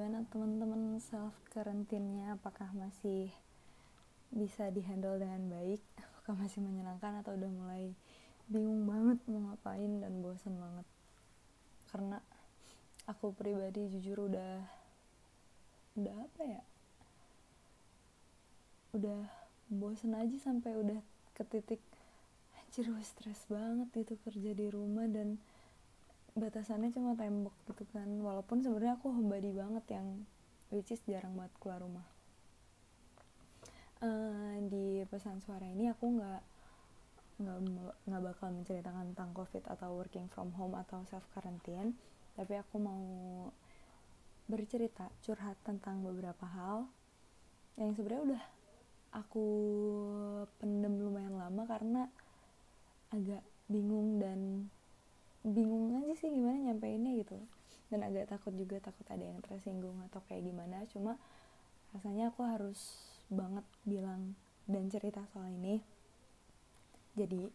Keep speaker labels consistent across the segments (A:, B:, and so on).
A: gimana teman-teman self karantinnya apakah masih bisa dihandle dengan baik? Apakah masih menyenangkan atau udah mulai bingung banget mau ngapain dan bosan banget? Karena aku pribadi jujur udah udah apa ya? Udah bosan aja sampai udah ke titik anjir stres banget gitu kerja di rumah dan batasannya cuma tembok gitu kan. Walaupun sebenarnya aku homebody banget yang which is jarang banget keluar rumah. Uh, di pesan suara ini aku nggak nggak nggak bakal menceritakan tentang covid atau working from home atau self quarantine tapi aku mau bercerita curhat tentang beberapa hal yang sebenarnya udah aku pendem lumayan lama karena agak bingung dan bingung aja sih gimana nyampeinnya gitu. Dan agak takut juga takut ada yang tersinggung atau kayak gimana. Cuma rasanya aku harus banget bilang dan cerita soal ini. Jadi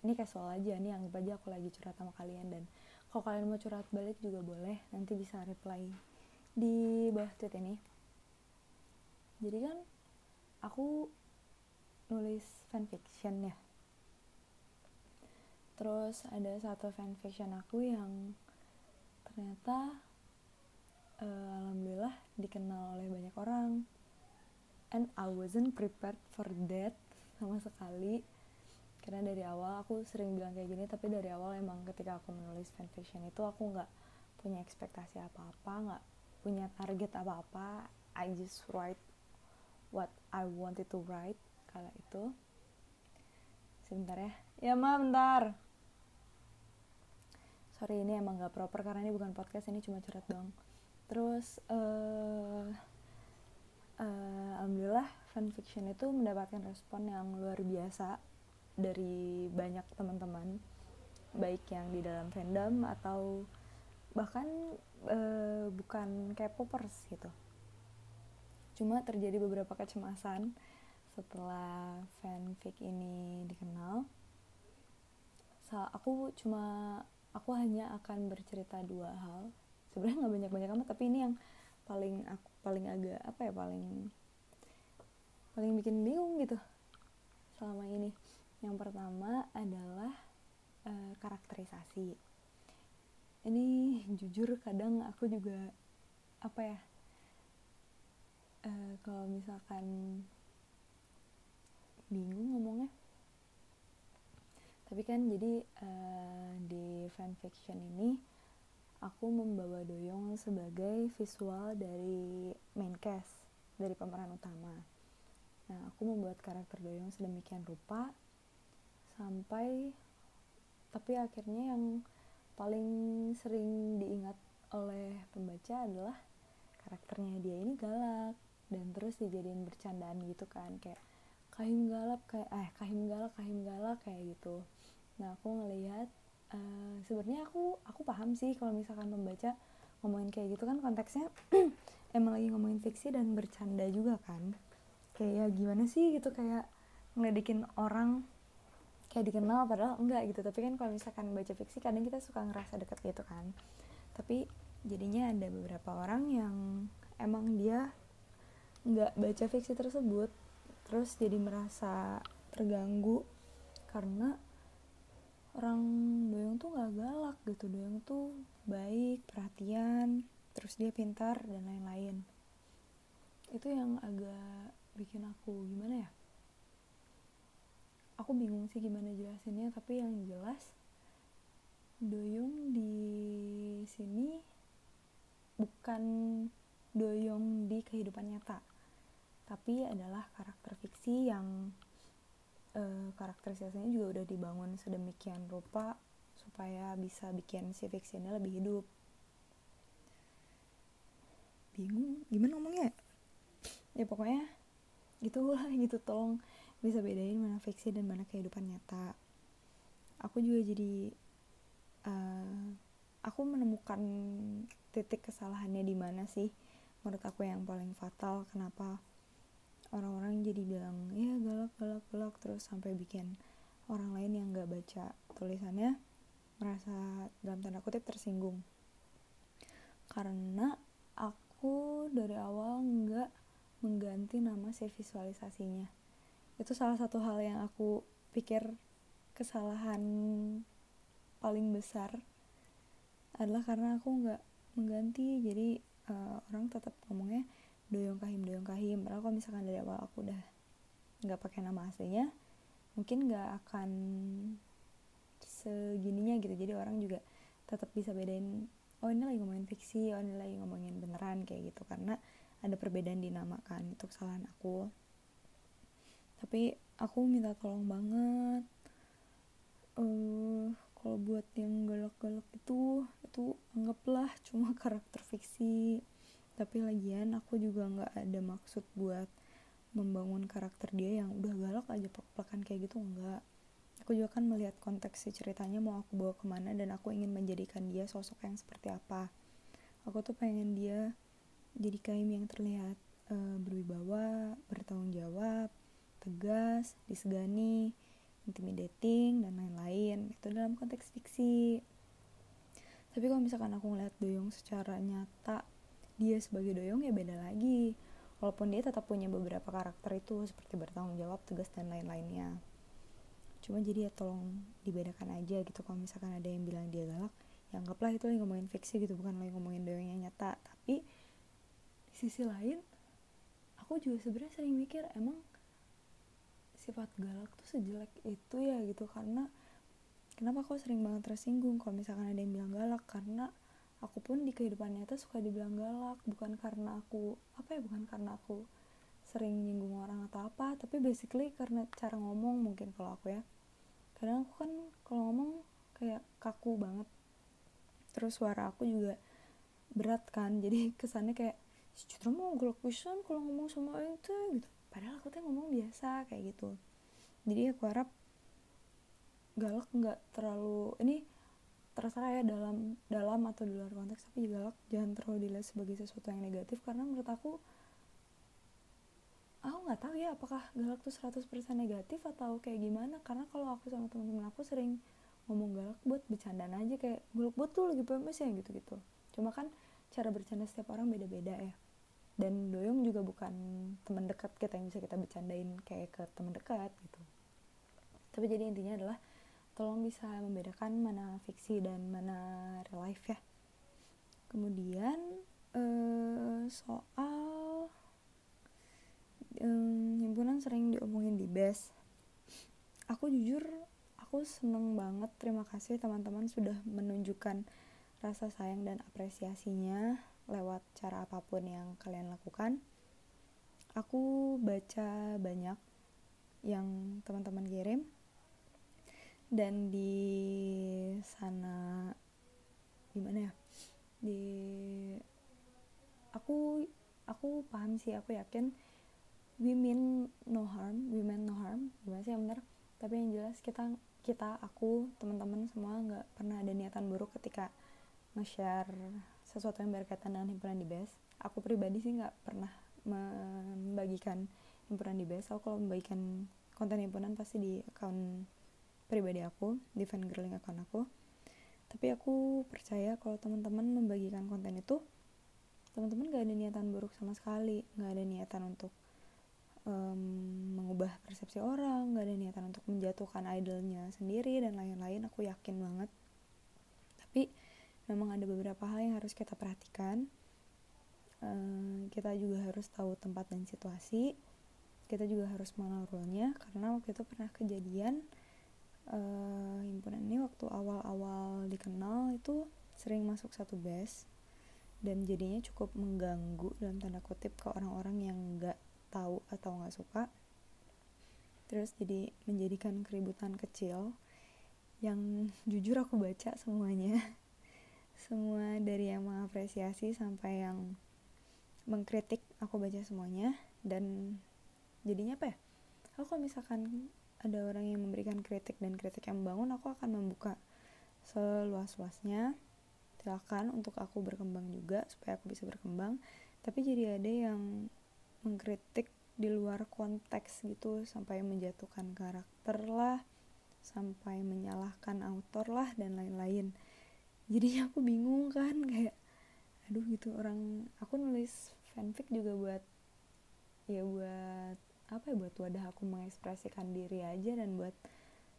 A: ini casual aja nih anggap aja aku lagi curhat sama kalian. Dan kalau kalian mau curhat balik juga boleh nanti bisa reply di bawah tweet ini. Jadi kan aku nulis fanfiction ya terus ada satu fanfiction aku yang ternyata uh, alhamdulillah dikenal oleh banyak orang. And I wasn't prepared for that sama sekali. Karena dari awal aku sering bilang kayak gini tapi dari awal emang ketika aku menulis fanfiction itu aku nggak punya ekspektasi apa-apa nggak punya target apa-apa. I just write what I wanted to write kala itu. Sebentar ya. Ya ma bentar sorry ini emang gak proper karena ini bukan podcast ini cuma curhat dong terus uh, uh, alhamdulillah fanfiction itu mendapatkan respon yang luar biasa dari banyak teman-teman baik yang di dalam fandom atau bahkan uh, bukan K-popers gitu. Cuma terjadi beberapa kecemasan setelah fanfic ini dikenal. So, aku cuma aku hanya akan bercerita dua hal. Sebenarnya nggak banyak banyak amat tapi ini yang paling aku paling agak apa ya paling paling bikin bingung gitu selama ini. Yang pertama adalah uh, karakterisasi. Ini jujur kadang aku juga apa ya uh, kalau misalkan bingung ngomongnya tapi kan jadi uh, di fanfiction ini aku membawa Doyong sebagai visual dari main cast dari pemeran utama. Nah aku membuat karakter Doyong sedemikian rupa sampai tapi akhirnya yang paling sering diingat oleh pembaca adalah karakternya dia ini galak dan terus dijadiin bercandaan gitu kan kayak kahim galak kayak eh kahim galak kahim galak kayak gitu nah aku ngelihat uh, sebenarnya aku aku paham sih kalau misalkan membaca ngomongin kayak gitu kan konteksnya emang lagi ngomongin fiksi dan bercanda juga kan. Kayak ya gimana sih? Gitu kayak ngeledekin orang kayak dikenal padahal enggak gitu. Tapi kan kalau misalkan baca fiksi kadang kita suka ngerasa deket gitu kan. Tapi jadinya ada beberapa orang yang emang dia nggak baca fiksi tersebut. Terus jadi merasa terganggu karena orang Doyong tuh gak galak gitu Doyong tuh baik perhatian terus dia pintar dan lain-lain. Itu yang agak bikin aku gimana ya? Aku bingung sih gimana jelasinnya tapi yang jelas Doyong di sini bukan Doyong di kehidupan nyata tapi adalah karakter fiksi yang uh, karakterisasinya juga udah dibangun sedemikian rupa supaya bisa bikin si fiksi ini lebih hidup. Bingung gimana ngomongnya? Ya pokoknya gitu lah gitu. Tolong bisa bedain mana fiksi dan mana kehidupan nyata. Aku juga jadi uh, aku menemukan titik kesalahannya di mana sih? Menurut aku yang paling fatal kenapa orang-orang jadi bilang ya galak galak galak. Terus sampai bikin orang lain yang gak baca tulisannya merasa dalam tanda kutip tersinggung. Karena aku dari awal nggak mengganti nama si visualisasinya. Itu salah satu hal yang aku pikir kesalahan paling besar adalah karena aku nggak mengganti. Jadi uh, orang tetap ngomongnya doyong kahim doyong kahim padahal kalau misalkan dari awal aku udah nggak pakai nama aslinya mungkin nggak akan segininya gitu. Jadi orang juga tetap bisa bedain oh ini lagi ngomongin fiksi oh ini lagi ngomongin beneran kayak gitu. Karena ada perbedaan di nama kan itu kesalahan aku. Tapi aku minta tolong banget uh, kalau buat yang galak-galak itu itu anggaplah cuma karakter fiksi tapi lagian aku juga nggak ada maksud buat membangun karakter dia yang udah galak aja plek kayak gitu enggak aku juga kan melihat konteks si ceritanya mau aku bawa ke mana dan aku ingin menjadikan dia sosok yang seperti apa. Aku tuh pengen dia jadi kaim yang terlihat uh, berwibawa bertanggung jawab tegas disegani intimidating dan lain-lain. Itu dalam konteks fiksi. Tapi kalau misalkan aku ngeliat Doyong secara nyata dia sebagai Doyong ya beda lagi. Walaupun dia tetap punya beberapa karakter itu seperti bertanggung jawab tegas dan lain-lainnya. Cuma jadi ya tolong dibedakan aja gitu kalau misalkan ada yang bilang dia galak ya anggaplah itu lagi ngomongin fiksi gitu bukan lagi ngomongin Doyong yang nyata. Tapi di sisi lain aku juga sebenarnya sering mikir emang sifat galak tuh sejelek itu ya? Gitu karena kenapa aku sering banget tersinggung kalau misalkan ada yang bilang galak? Karena aku pun di kehidupan nyata suka dibilang galak bukan karena aku apa ya bukan karena aku sering nyinggung orang atau apa tapi basically karena cara ngomong mungkin kalau aku ya. Kadang aku kan kalau ngomong kayak kaku banget. Terus suara aku juga berat kan jadi kesannya kayak Citra mau galak pisan kalau ngomong sama itu gitu. Padahal aku tuh ngomong biasa kayak gitu. Jadi aku harap galak nggak terlalu ini terserah ya dalam dalam atau di luar konteks tapi galak jangan terlalu dilihat sebagai sesuatu yang negatif karena menurut aku aku nggak tahu ya apakah galak tuh 100% negatif atau kayak gimana karena kalau aku sama teman-teman aku sering ngomong galak buat bercandaan aja kayak galak buat tuh lagi PMS ya gitu-gitu. Cuma kan cara bercanda setiap orang beda-beda ya. Dan Doyong juga bukan teman dekat kita yang bisa kita bercandain kayak ke teman dekat gitu. Tapi jadi intinya adalah tolong bisa membedakan mana fiksi dan mana real life ya. Kemudian uh, soal um, himpunan sering diomongin di best aku jujur aku seneng banget. Terima kasih teman-teman sudah menunjukkan rasa sayang dan apresiasinya lewat cara apa pun yang kalian lakukan. Aku baca banyak yang teman-teman kirim dan di sana gimana ya? Di aku aku paham sih aku yakin women no harm women no harm gimana sih yang benar? Tapi yang jelas kita kita aku teman-teman semua nggak pernah ada niatan buruk ketika nge-share sesuatu yang berkaitan dengan himpunan di BES aku pribadi sih nggak pernah membagikan himpunan di BES aku kalau membagikan konten himpunan pasti di akun pribadi aku di fan girling akun aku. Tapi aku percaya kalau teman-teman membagikan konten itu teman-teman gak ada niatan buruk sama sekali. Gak ada niatan untuk um, mengubah persepsi orang gak ada niatan untuk menjatuhkan idolnya sendiri dan lain-lain. Aku yakin banget. Tapi memang ada beberapa hal yang harus kita perhatikan. Uh, kita juga harus tahu tempat dan situasi. Kita juga harus mengenal karena waktu itu pernah kejadian uh, himpunan ini waktu awal-awal dikenal itu sering masuk satu base dan jadinya cukup mengganggu dalam tanda kutip ke orang-orang yang nggak tahu atau nggak suka. Terus jadi menjadikan keributan kecil yang jujur aku baca semuanya. Semua dari yang mengapresiasi sampai yang mengkritik aku baca semuanya dan jadinya apa ya? Aku kalau misalkan ada orang yang memberikan kritik dan kritik yang membangun aku akan membuka seluas-luasnya. Silakan untuk aku berkembang juga supaya aku bisa berkembang. Tapi jadi ada yang mengkritik di luar konteks gitu sampai menjatuhkan karakter lah sampai menyalahkan autor lah dan lain-lain. Jadinya aku bingung kan kayak aduh gitu. Orang aku nulis fanfic juga buat ya buat ya buat wadah aku mengekspresikan diri aja dan buat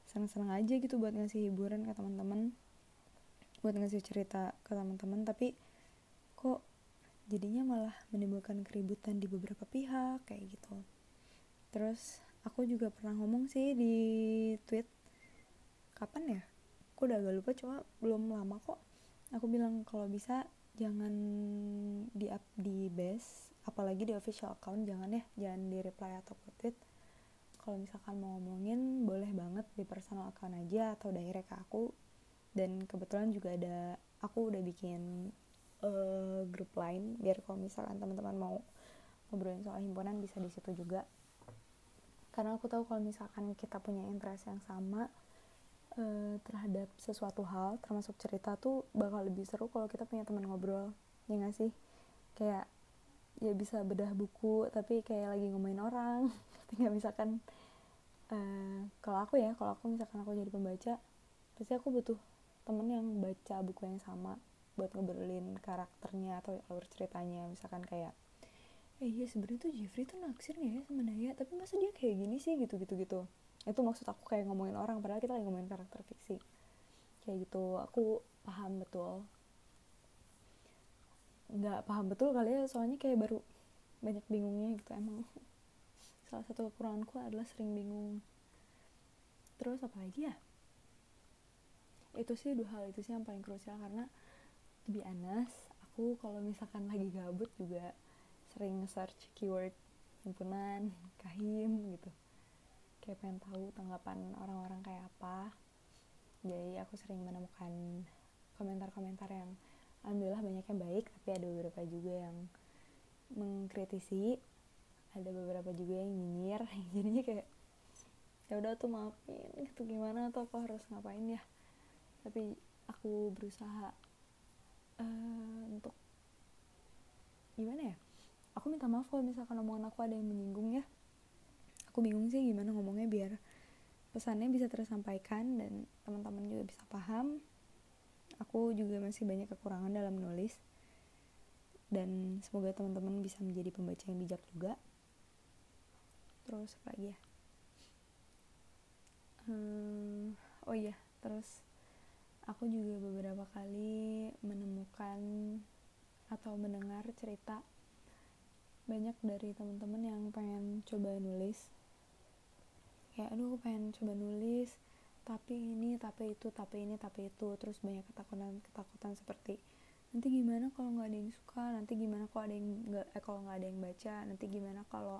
A: seneng-seneng aja gitu buat ngasih hiburan ke teman-teman. Buat ngasih cerita ke teman-teman tapi kok jadinya malah menimbulkan keributan di beberapa pihak kayak gitu. Terus aku juga pernah ngomong sih di tweet kapan ya? Aku udah agak lupa cuma belum lama kok. Aku bilang kalau bisa jangan di up di base apalagi di official account jangan ya jangan di reply atau tweet kalau misalkan mau ngomongin boleh banget di personal account aja atau direct ke aku. Dan kebetulan juga ada aku udah bikin uh, grup lain biar kalau misalkan teman-teman mau ngobrolin soal himpunan bisa di situ juga. Karena aku tahu kalau misalkan kita punya interest yang sama uh, terhadap sesuatu hal termasuk cerita tuh bakal lebih seru kalau kita punya teman ngobrol. Ya gak sih? Kayak ya bisa bedah buku tapi kayak lagi ngomongin orang. Tinggal misalkan uh, kalau aku ya kalau aku misalkan aku jadi pembaca pasti aku butuh temen yang baca buku yang sama buat ngobrolin karakternya atau alur ceritanya. Misalkan kayak eh iya sebenarnya tuh Jeffrey tuh naksir ya sama Naya? Tapi masa dia kayak gini sih? Gitu gitu gitu. Itu maksud aku kayak ngomongin orang padahal kita lagi ngomongin karakter fiksi. Kayak gitu aku paham betul nggak paham betul kali ya soalnya kayak baru banyak bingungnya gitu emang salah satu kekuranganku adalah sering bingung. Terus apa lagi ya? Itu sih dua hal itu sih yang paling krusial karena lebih anas aku kalau misalkan lagi gabut juga sering search keyword himpunan kahim gitu. Kayak pengen tahu tanggapan orang-orang kayak apa. Jadi aku sering menemukan komentar-komentar yang alhamdulillah banyak yang baik tapi ada beberapa juga yang mengkritisi. Ada beberapa juga yang nyinyir. Jadinya kayak ya udah tuh maafin gitu gimana atau apa harus ngapain ya? Tapi aku berusaha uh, untuk gimana ya? Aku minta maaf kalau misalkan omongan aku ada yang menyinggung ya. Aku bingung sih gimana ngomongnya biar pesannya bisa tersampaikan dan teman-teman juga bisa paham aku juga masih banyak kekurangan dalam menulis dan semoga teman-teman bisa menjadi pembaca yang bijak juga. Terus apa lagi ya? Hmm, oh iya terus aku juga beberapa kali menemukan atau mendengar cerita banyak dari teman-teman yang pengen coba nulis. Kayak aduh aku pengen coba nulis tapi ini tapi itu tapi ini tapi itu. Terus banyak ketakutan ketakutan seperti nanti gimana kalau nggak ada yang suka? Nanti gimana kalau ada yang nggak eh kalau nggak ada yang baca? Nanti gimana kalau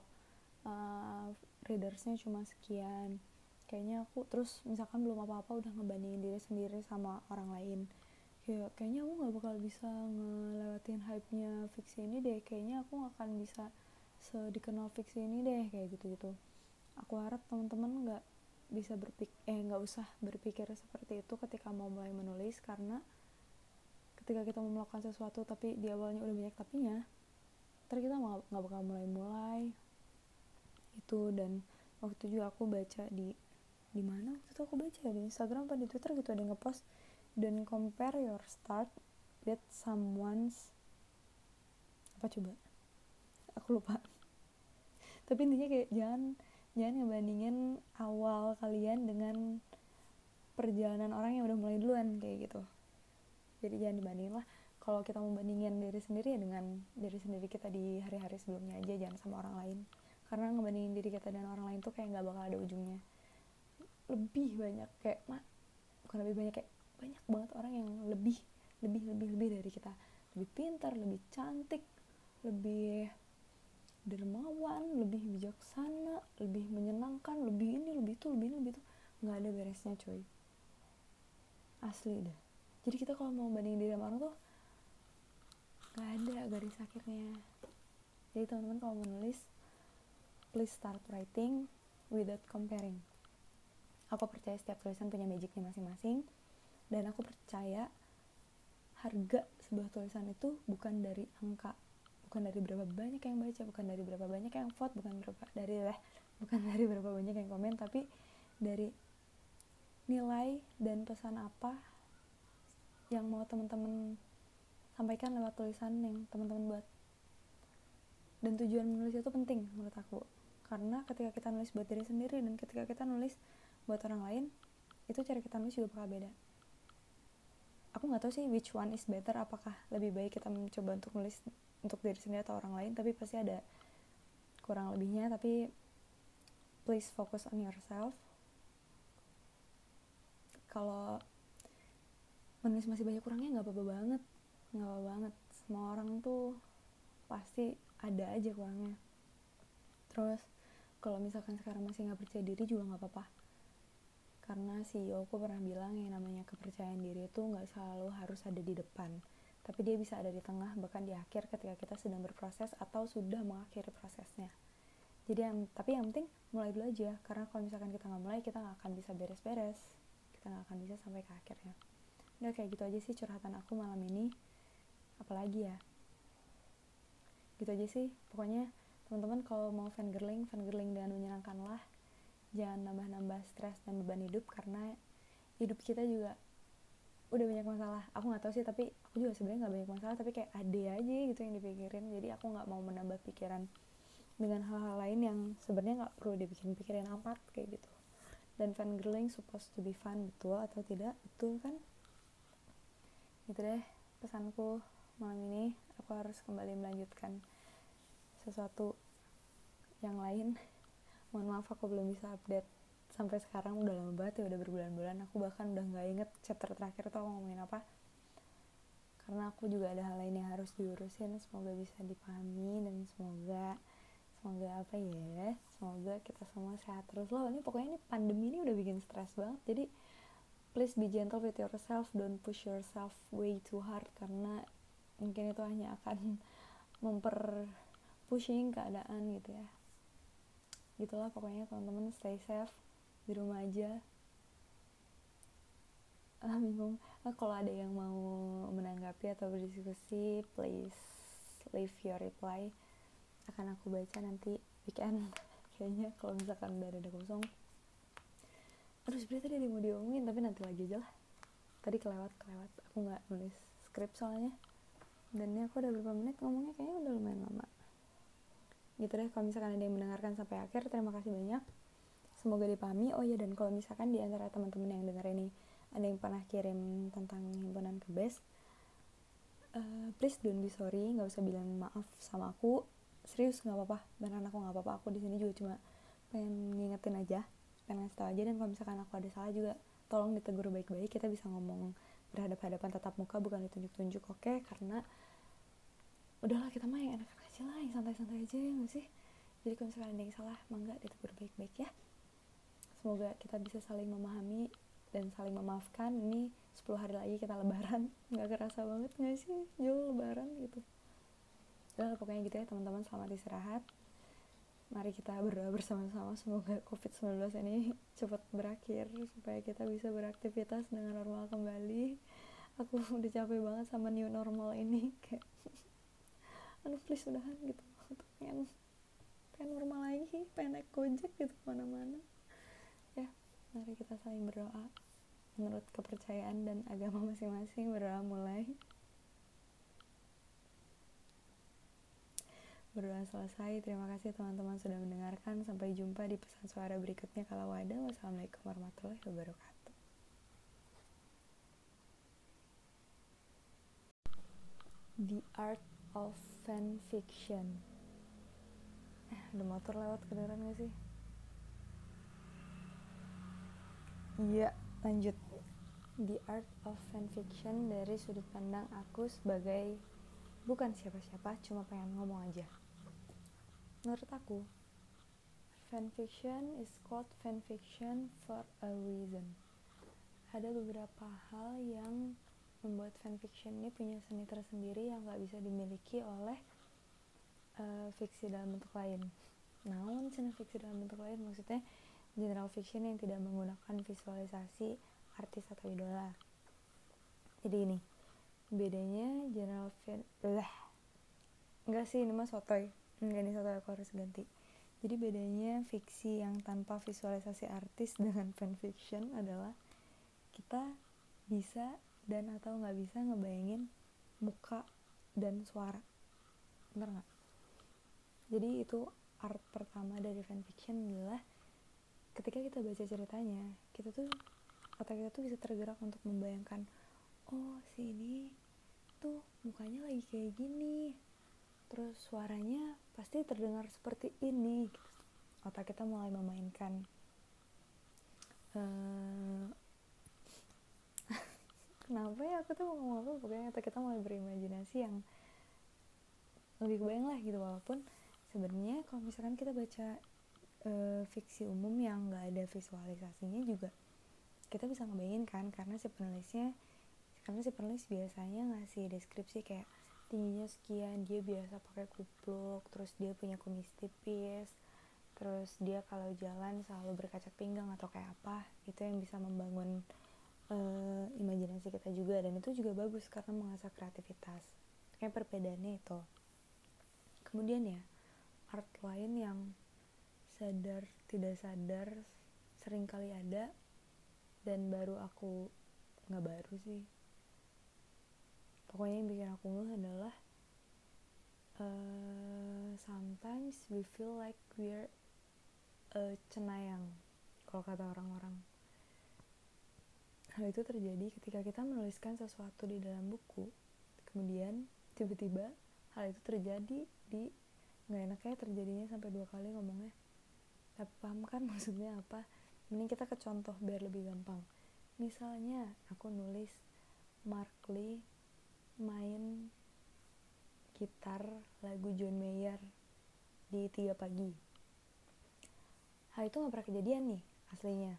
A: uh, readersnya cuma sekian? Kayaknya aku terus misalkan belum apa-apa udah ngebandingin diri sendiri sama orang lain. Kayak kayaknya aku nggak bakal bisa ngelewatin hype-nya fiksi ini deh. Kayaknya aku nggak akan bisa sedikenal fiksi ini deh kayak gitu-gitu. Aku harap teman-teman nggak bisa berpikir eh nggak usah berpikir seperti itu ketika mau mulai menulis karena ketika kita mau melakukan sesuatu tapi di awalnya udah banyak tapinya ntar kita nggak bakal mulai-mulai itu dan waktu itu juga aku baca di di mana waktu itu aku baca di Instagram atau di Twitter gitu ada yang ngepost dan compare your start with someone's apa coba? Aku lupa. Tapi intinya kayak jangan jangan ngebandingin awal kalian dengan perjalanan orang yang udah mulai duluan kayak gitu. Jadi jangan dibandingin lah. Kalau kita mau bandingin diri sendiri ya dengan diri sendiri kita di hari-hari sebelumnya aja jangan sama orang lain. Karena ngebandingin diri kita dan orang lain tuh kayak nggak bakal ada ujungnya. Lebih banyak kayak mak bukan lebih banyak kayak banyak banget orang yang lebih lebih lebih lebih dari kita. Lebih pintar lebih cantik lebih dermawan lebih bijaksana lebih menyenangkan lebih ini lebih itu lebih ini lebih itu. Nggak ada beresnya coy. Asli deh. Jadi kita kalau mau bandingin diri sama orang tuh nggak ada garis akhirnya. Jadi teman-teman kalau mau nulis please start writing without comparing. Aku percaya setiap tulisan punya magicnya masing-masing. Dan aku percaya harga sebuah tulisan itu bukan dari angka bukan dari berapa banyak yang baca bukan dari berapa banyak yang vote bukan berapa dari eh bukan dari berapa banyak yang komen tapi dari nilai dan pesan apa yang mau teman-teman sampaikan lewat tulisan yang teman-teman buat. Dan tujuan menulis itu penting menurut aku. Karena ketika kita nulis buat diri sendiri dan ketika kita nulis buat orang lain itu cara kita nulis juga bakal beda. Aku nggak tahu sih which one is better apakah lebih baik kita mencoba untuk nulis untuk diri sendiri atau orang lain tapi pasti ada kurang lebihnya. Tapi please focus on yourself. Kalau menulis masih banyak kurangnya nggak apa-apa banget. Nggak apa banget. Semua orang tuh pasti ada aja kurangnya. Terus kalau misalkan sekarang masih nggak percaya diri juga nggak apa-apa. Karena CEO aku pernah bilang yang namanya kepercayaan diri itu nggak selalu harus ada di depan tapi dia bisa ada di tengah bahkan di akhir ketika kita sedang berproses atau sudah mengakhiri prosesnya. Jadi yang tapi yang penting mulai dulu aja karena kalau misalkan kita nggak mulai kita nggak akan bisa beres-beres. Kita nggak akan bisa sampai ke akhirnya. Udah kayak gitu aja sih curhatan aku malam ini. Apalagi ya? Gitu aja sih. Pokoknya teman-teman kalau mau fangirling fangirling dengan menyenangkan lah jangan nambah-nambah stres dan beban hidup karena hidup kita juga udah banyak masalah. Aku nggak tahu sih tapi aku juga sebenarnya nggak banyak masalah tapi kayak ade aja gitu yang dipikirin. Jadi aku nggak mau menambah pikiran dengan hal-hal lain yang sebenarnya nggak perlu dibikin pikirin amat kayak gitu. Dan fan girling supposed to be fun betul atau tidak? Betul kan? Gitu deh pesanku malam ini. Aku harus kembali melanjutkan sesuatu yang lain. Mohon maaf aku belum bisa update sampai sekarang udah lama banget ya udah berbulan-bulan. Aku bahkan udah nggak inget chapter terakhir tuh aku ngomongin apa. Karena aku juga ada hal lain yang harus diurusin. Semoga bisa dipahami dan semoga semoga apa ya semoga kita semua sehat terus. Loh ini pokoknya ini pandemi ini udah bikin stres banget. Jadi please be gentle with yourself. Don't push yourself way too hard karena mungkin itu hanya akan memper pushing keadaan gitu ya. Gitulah pokoknya teman-teman. Stay safe di rumah aja. Ah bingung. Ah, kalau ada yang mau menanggapi atau berdiskusi please leave your reply. Akan aku baca nanti weekend kayaknya kalau misalkan udah ada kosong. Aduh sebenernya tadi ada yang mau diomongin tapi nanti lagi aja lah. Tadi kelewat kelewat. Aku nggak nulis skrip soalnya. Dan ini aku udah berapa menit ngomongnya kayaknya udah lumayan lama. Gitu deh kalau misalkan ada yang mendengarkan sampai akhir terima kasih banyak semoga dipahami. Oh ya dan kalau misalkan di antara teman-teman yang dengar ini ada yang pernah kirim tentang himpunan ke base uh, please don't be sorry nggak usah bilang maaf sama aku. Serius nggak apa-apa. Beneran aku nggak apa-apa. Aku di sini juga cuma pengen ngingetin aja pengen ngasih tau aja. Dan kalau misalkan aku ada salah juga tolong ditegur baik-baik. Kita bisa ngomong berhadapan-hadapan tatap muka bukan ditunjuk-tunjuk oke? Okay? karena udahlah kita mah yang enak aja lah yang santai-santai aja ya gak sih? Jadi kalau misalkan ada yang salah mangga ditegur baik-baik ya semoga kita bisa saling memahami dan saling memaafkan. Ini 10 hari lagi kita lebaran. Nggak kerasa banget gak sih? Jauh lebaran gitu. Udah pokoknya gitu ya teman-teman. Selamat istirahat. Mari kita berdoa bersama-sama. Semoga covid-19 ini cepat berakhir supaya kita bisa beraktivitas dengan normal kembali. Aku udah capek banget sama new normal ini. Kayak aduh please udahan gitu. Pengen pengen normal lagi pengen naik gojek gitu ke mana-mana. ya mari kita saling berdoa. Menurut kepercayaan dan agama masing-masing berdoa mulai. Berdoa selesai. Terima kasih teman-teman sudah mendengarkan. Sampai jumpa di pesan suara berikutnya. Kalau ada wassalamualaikum warahmatullahi wabarakatuh. The art of fan fiction. Eh ada motor lewat kedengeran gak sih iya lanjut. The Art of Fan Fiction dari sudut pandang aku sebagai bukan siapa-siapa cuma pengen ngomong aja. Menurut aku fan fiction is called fan fiction for a reason. Ada beberapa hal yang membuat fanfiction ini punya seni tersendiri yang gak bisa dimiliki oleh uh, fiksi dalam bentuk lain. Namun cina fiksi dalam bentuk lain maksudnya general fiction yang tidak menggunakan visualisasi artis atau idola. Jadi ini bedanya general fin lah enggak sih ini mah sotoy. Enggak ini sotoy aku harus ganti. Jadi bedanya fiksi yang tanpa visualisasi artis dengan fanfiction adalah kita bisa dan atau nggak bisa ngebayangin muka dan suara. Bener nggak? Jadi itu art pertama dari fanfiction adalah ketika kita baca ceritanya kita tuh otak kita tuh bisa tergerak untuk membayangkan oh si ini tuh mukanya lagi kayak gini terus suaranya pasti terdengar seperti ini. Otak kita mulai memainkan uh, kenapa ya aku tuh mau ngomong apa? Pokoknya otak kita mulai berimajinasi yang lebih kebayang lah gitu walaupun sebenarnya kalau misalkan kita baca uh, fiksi umum yang nggak ada visualisasinya juga kita bisa ngebayangin kan karena si penulisnya karena si penulis biasanya ngasih deskripsi kayak tingginya sekian dia biasa pakai kupluk terus dia punya kumis tipis terus dia kalau jalan selalu berkaca pinggang atau kayak apa itu yang bisa membangun uh, imajinasi kita juga dan itu juga bagus karena mengasah kreativitas. Kayak perbedaannya itu. Kemudian ya art lain yang sadar tidak sadar sering kali ada dan baru aku nggak baru sih. Pokoknya yang bikin aku ngeh adalah uh, sometimes we feel like we're a cenayang kalau kata orang-orang. Hal itu terjadi ketika kita menuliskan sesuatu di dalam buku kemudian tiba-tiba hal itu terjadi di nggak enaknya terjadinya sampai dua kali ngomongnya paham kan maksudnya apa? Mending kita ke contoh biar lebih gampang. Misalnya aku nulis Mark Lee main gitar lagu John Mayer di tiga pagi. Hal itu nggak pernah kejadian nih aslinya.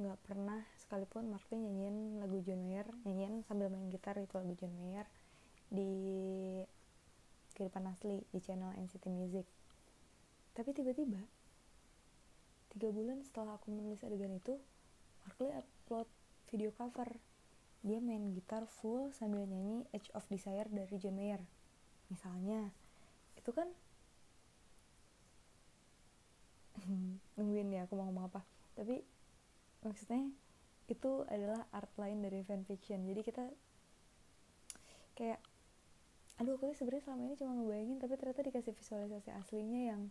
A: Nggak pernah sekalipun Martin nyanyiin lagu John Mayer nyanyiin sambil main gitar itu lagu John Mayer di kehidupan asli di channel NCT Music. Tapi tiba-tiba tiga bulan setelah aku menulis adegan itu Markley upload video cover. Dia main gitar full sambil nyanyi Edge of Desire dari John Mayer. Misalnya itu kan nungguin ya aku mau ngomong apa. Tapi maksudnya itu adalah art lain dari fanfiction. Jadi kita kayak aduh aku sebenarnya selama ini cuma ngebayangin tapi ternyata dikasih visualisasi aslinya yang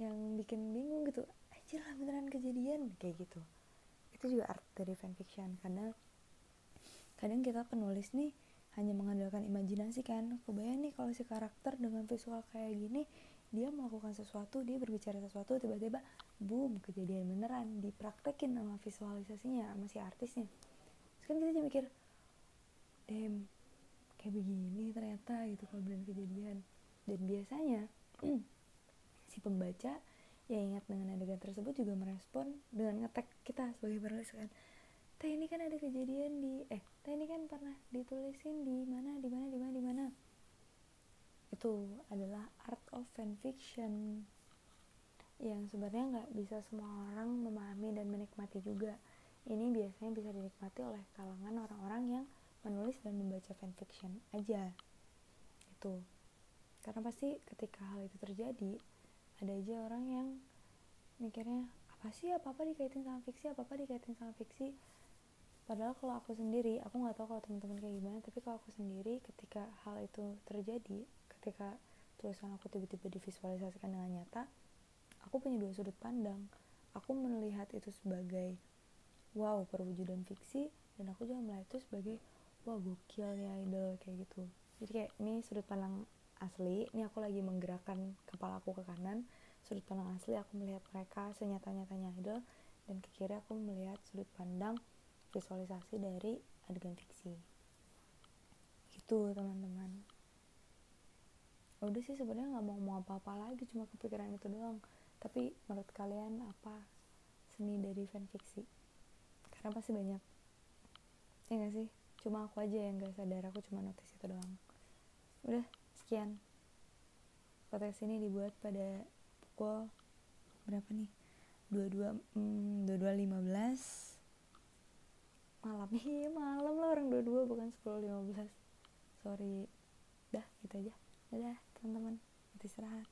A: yang bikin bingung gitu aja lah beneran kejadian kayak gitu. Itu juga art dari fanfiction karena kadang kita penulis nih hanya mengandalkan imajinasi kan. Kebayang nih kalau si karakter dengan visual kayak gini dia melakukan sesuatu dia berbicara sesuatu tiba-tiba boom kejadian beneran dipraktekin sama visualisasinya sama si artisnya terus kan kita jadi mikir damn kayak begini ternyata gitu kalau beneran kejadian. Dan biasanya si pembaca yang ingat dengan adegan tersebut juga merespon dengan ngetek kita sebagai penulis kan. Teh ini kan ada kejadian di eh teh ini kan pernah ditulisin di mana di mana di mana di mana. Itu adalah art of fanfiction yang sebenarnya nggak bisa semua orang memahami dan menikmati juga. Ini biasanya bisa dinikmati oleh kalangan orang-orang yang menulis dan membaca fanfiction aja. Itu. Karena pasti ketika hal itu terjadi ada aja orang yang mikirnya apa sih? Apa apa dikaitin sama fiksi? Apa apa dikaitin sama fiksi? Padahal kalau aku sendiri aku nggak tahu kalau teman-teman kayak gimana tapi kalau aku sendiri ketika hal itu terjadi ketika tulisan aku tiba-tiba divisualisasikan dengan nyata aku punya dua sudut pandang. Aku melihat itu sebagai wow perwujudan fiksi dan aku juga melihat itu sebagai wow gokil nih idol kayak gitu. Jadi kayak ini sudut pandang asli ini aku lagi menggerakkan kepala aku ke kanan sudut pandang asli aku melihat mereka senyata-nyatanya idol dan ke kiri aku melihat sudut pandang visualisasi dari adegan fiksi. Gitu teman-teman. Udah sih sebenarnya nggak mau ngomong apa-apa lagi cuma kepikiran itu doang. Tapi menurut kalian apa seni dari fanfiksi karena pasti banyak. Ya gak sih? Cuma aku aja yang gak sadar aku cuma notice itu doang. Udah sekian. Podcast ini dibuat pada pukul berapa nih? 22 hmm, 22 15 malam. Iya malam lah orang dua-dua bukan sepuluh lima belas. Sorry. Dah gitu aja. Dadah teman-teman. Istirahat